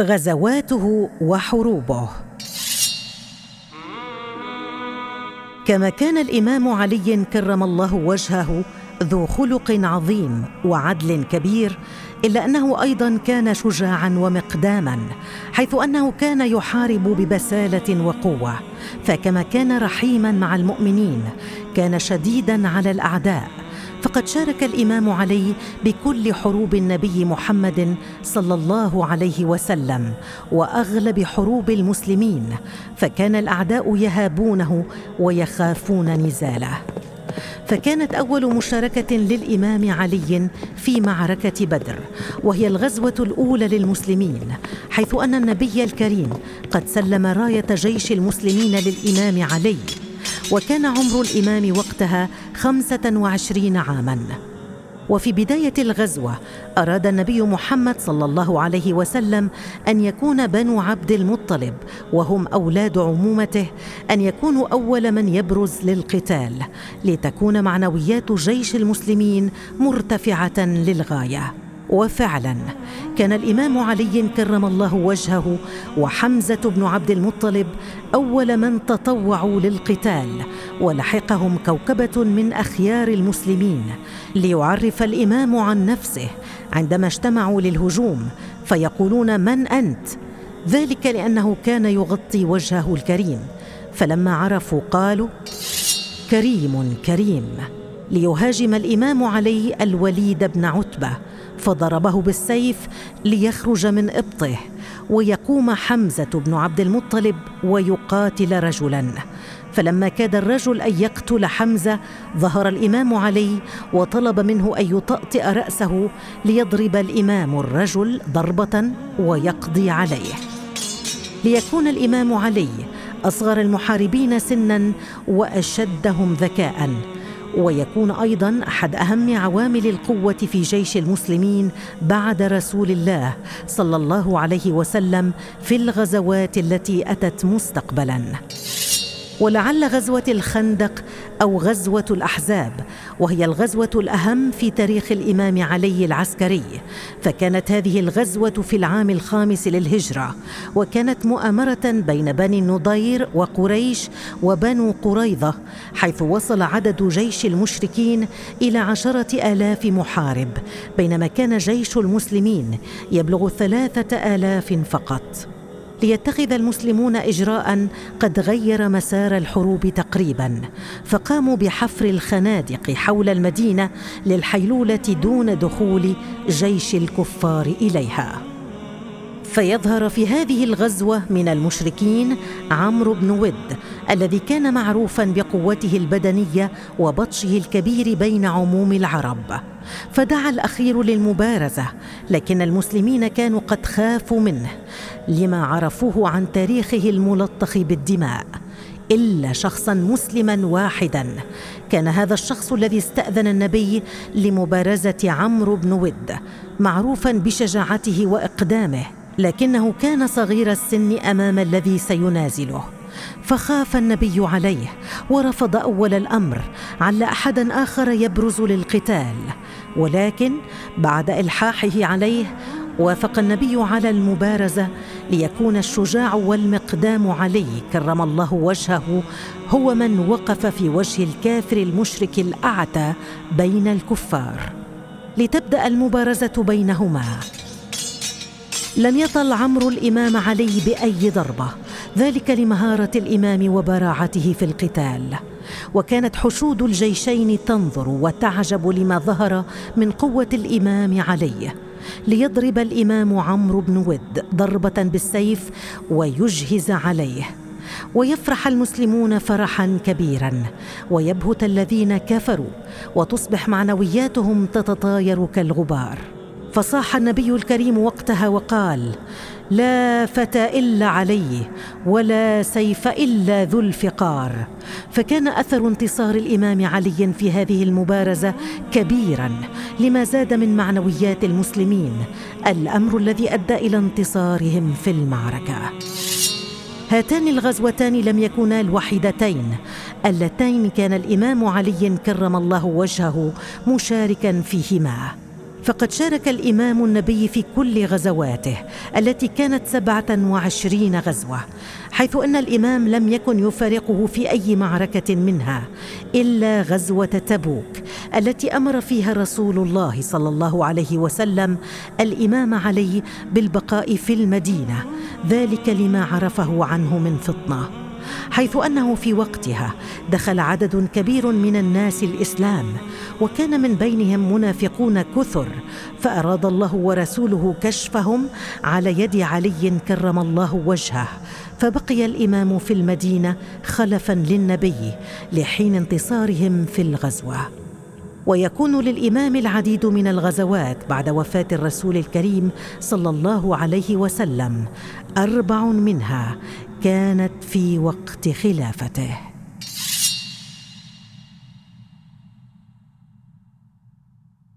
غزواته وحروبه. كما كان الإمام علي كرم الله وجهه ذو خلق عظيم وعدل كبير إلا أنه أيضا كان شجاعا ومقداما حيث أنه كان يحارب ببسالة وقوة. فكما كان رحيما مع المؤمنين كان شديدا على الأعداء. فقد شارك الإمام علي بكل حروب النبي محمد صلى الله عليه وسلم وأغلب حروب المسلمين فكان الأعداء يهابونه ويخافون نزاله. فكانت أول مشاركة للإمام علي في معركة بدر وهي الغزوة الأولى للمسلمين حيث أن النبي الكريم قد سلم راية جيش المسلمين للإمام علي وكان عمر الإمام وقتها خمسة وعشرين عاما. وفي بداية الغزوة أراد النبي محمد صلى الله عليه وسلم أن يكون بنو عبد المطلب وهم أولاد عمومته أن يكونوا أول من يبرز للقتال لتكون معنويات جيش المسلمين مرتفعة للغاية. وفعلا. كان الإمام علي كرم الله وجهه وحمزة بن عبد المطلب أول من تطوعوا للقتال ولحقهم كوكبة من أخيار المسلمين ليعرف الإمام عن نفسه عندما اجتمعوا للهجوم فيقولون من أنت؟ ذلك لأنه كان يغطي وجهه الكريم فلما عرفوا قالوا كريم كريم. ليهاجم الإمام علي الوليد بن عتبة فضربه بالسيف ليخرج من إبطه ويقوم حمزة بن عبد المطلب ويقاتل رجلا. فلما كاد الرجل أن يقتل حمزة ظهر الإمام علي وطلب منه أن يطأطئ رأسه ليضرب الإمام الرجل ضربة ويقضي عليه. ليكون الإمام علي أصغر المحاربين سنا وأشدهم ذكاء ويكون أيضا أحد أهم عوامل القوة في جيش المسلمين بعد رسول الله صلى الله عليه وسلم في الغزوات التي أتت مستقبلا. ولعل غزوة الخندق أو غزوة الأحزاب وهي الغزوة الأهم في تاريخ الإمام علي العسكري. فكانت هذه الغزوة في العام الخامس للهجرة وكانت مؤامرة بين بني النضير وقريش وبنو قريظة حيث وصل عدد جيش المشركين إلى عشرة آلاف محارب بينما كان جيش المسلمين يبلغ ثلاثة آلاف فقط. ليتخذ المسلمون اجراء قد غير مسار الحروب تقريبا فقاموا بحفر الخنادق حول المدينة للحيلولة دون دخول جيش الكفار إليها. فيظهر في هذه الغزوة من المشركين عمرو بن ود الذي كان معروفا بقوته البدنية وبطشه الكبير بين عموم العرب. فدعا الأخير للمبارزة لكن المسلمين كانوا قد خافوا منه لما عرفوه عن تاريخه الملطخ بالدماء. إلا شخصا مسلما واحدا كان هذا الشخص الذي استأذن النبي لمبارزة عمرو بن ود معروفا بشجاعته وإقدامه. لكنه كان صغير السن أمام الذي سينازله. فخاف النبي عليه ورفض أول الأمر عل احدا آخر يبرز للقتال. ولكن بعد إلحاحه عليه وافق النبي على المبارزة ليكون الشجاع والمقدام علي كرم الله وجهه هو من وقف في وجه الكافر المشرك الأعتى بين الكفار. لتبدأ المبارزة بينهما. لم يطل عمرو الإمام علي بأي ضربة ذلك لمهارة الإمام وبراعته في القتال. وكانت حشود الجيشين تنظر وتعجب لما ظهر من قوة الإمام علي ليضرب الإمام عمرو بن ود ضربة بالسيف ويجهز عليه. ويفرح المسلمون فرحا كبيرا. ويبهت الذين كفروا وتصبح معنوياتهم تتطاير كالغبار. فصاح النبي الكريم وقتها وقال لا فتى إلا عليه ولا سيف إلا ذو الفقار. فكان أثر انتصار الإمام علي في هذه المبارزة كبيرا لما زاد من معنويات المسلمين الأمر الذي أدى إلى انتصارهم في المعركة. هاتان الغزوتان لم يكونا الوحيدتين اللتين كان الإمام علي كرم الله وجهه مشاركا فيهما. فقد شارك الإمام النبي في كل غزواته التي كانت سبعة وعشرين غزوة حيث أن الإمام لم يكن يفارقه في أي معركة منها إلا غزوة تبوك التي أمر فيها رسول الله صلى الله عليه وسلم الإمام علي بالبقاء في المدينة ذلك لما عرفه عنه من فطنة. حيث أنه في وقتها دخل عدد كبير من الناس الإسلام وكان من بينهم منافقون كثر فأراد الله ورسوله كشفهم على يد علي كرم الله وجهه. فبقي الإمام في المدينة خلفا للنبي لحين انتصارهم في الغزوة. ويكون للإمام العديد من الغزوات بعد وفاة الرسول الكريم صلى الله عليه وسلم أربع منها كانت في وقت خلافته.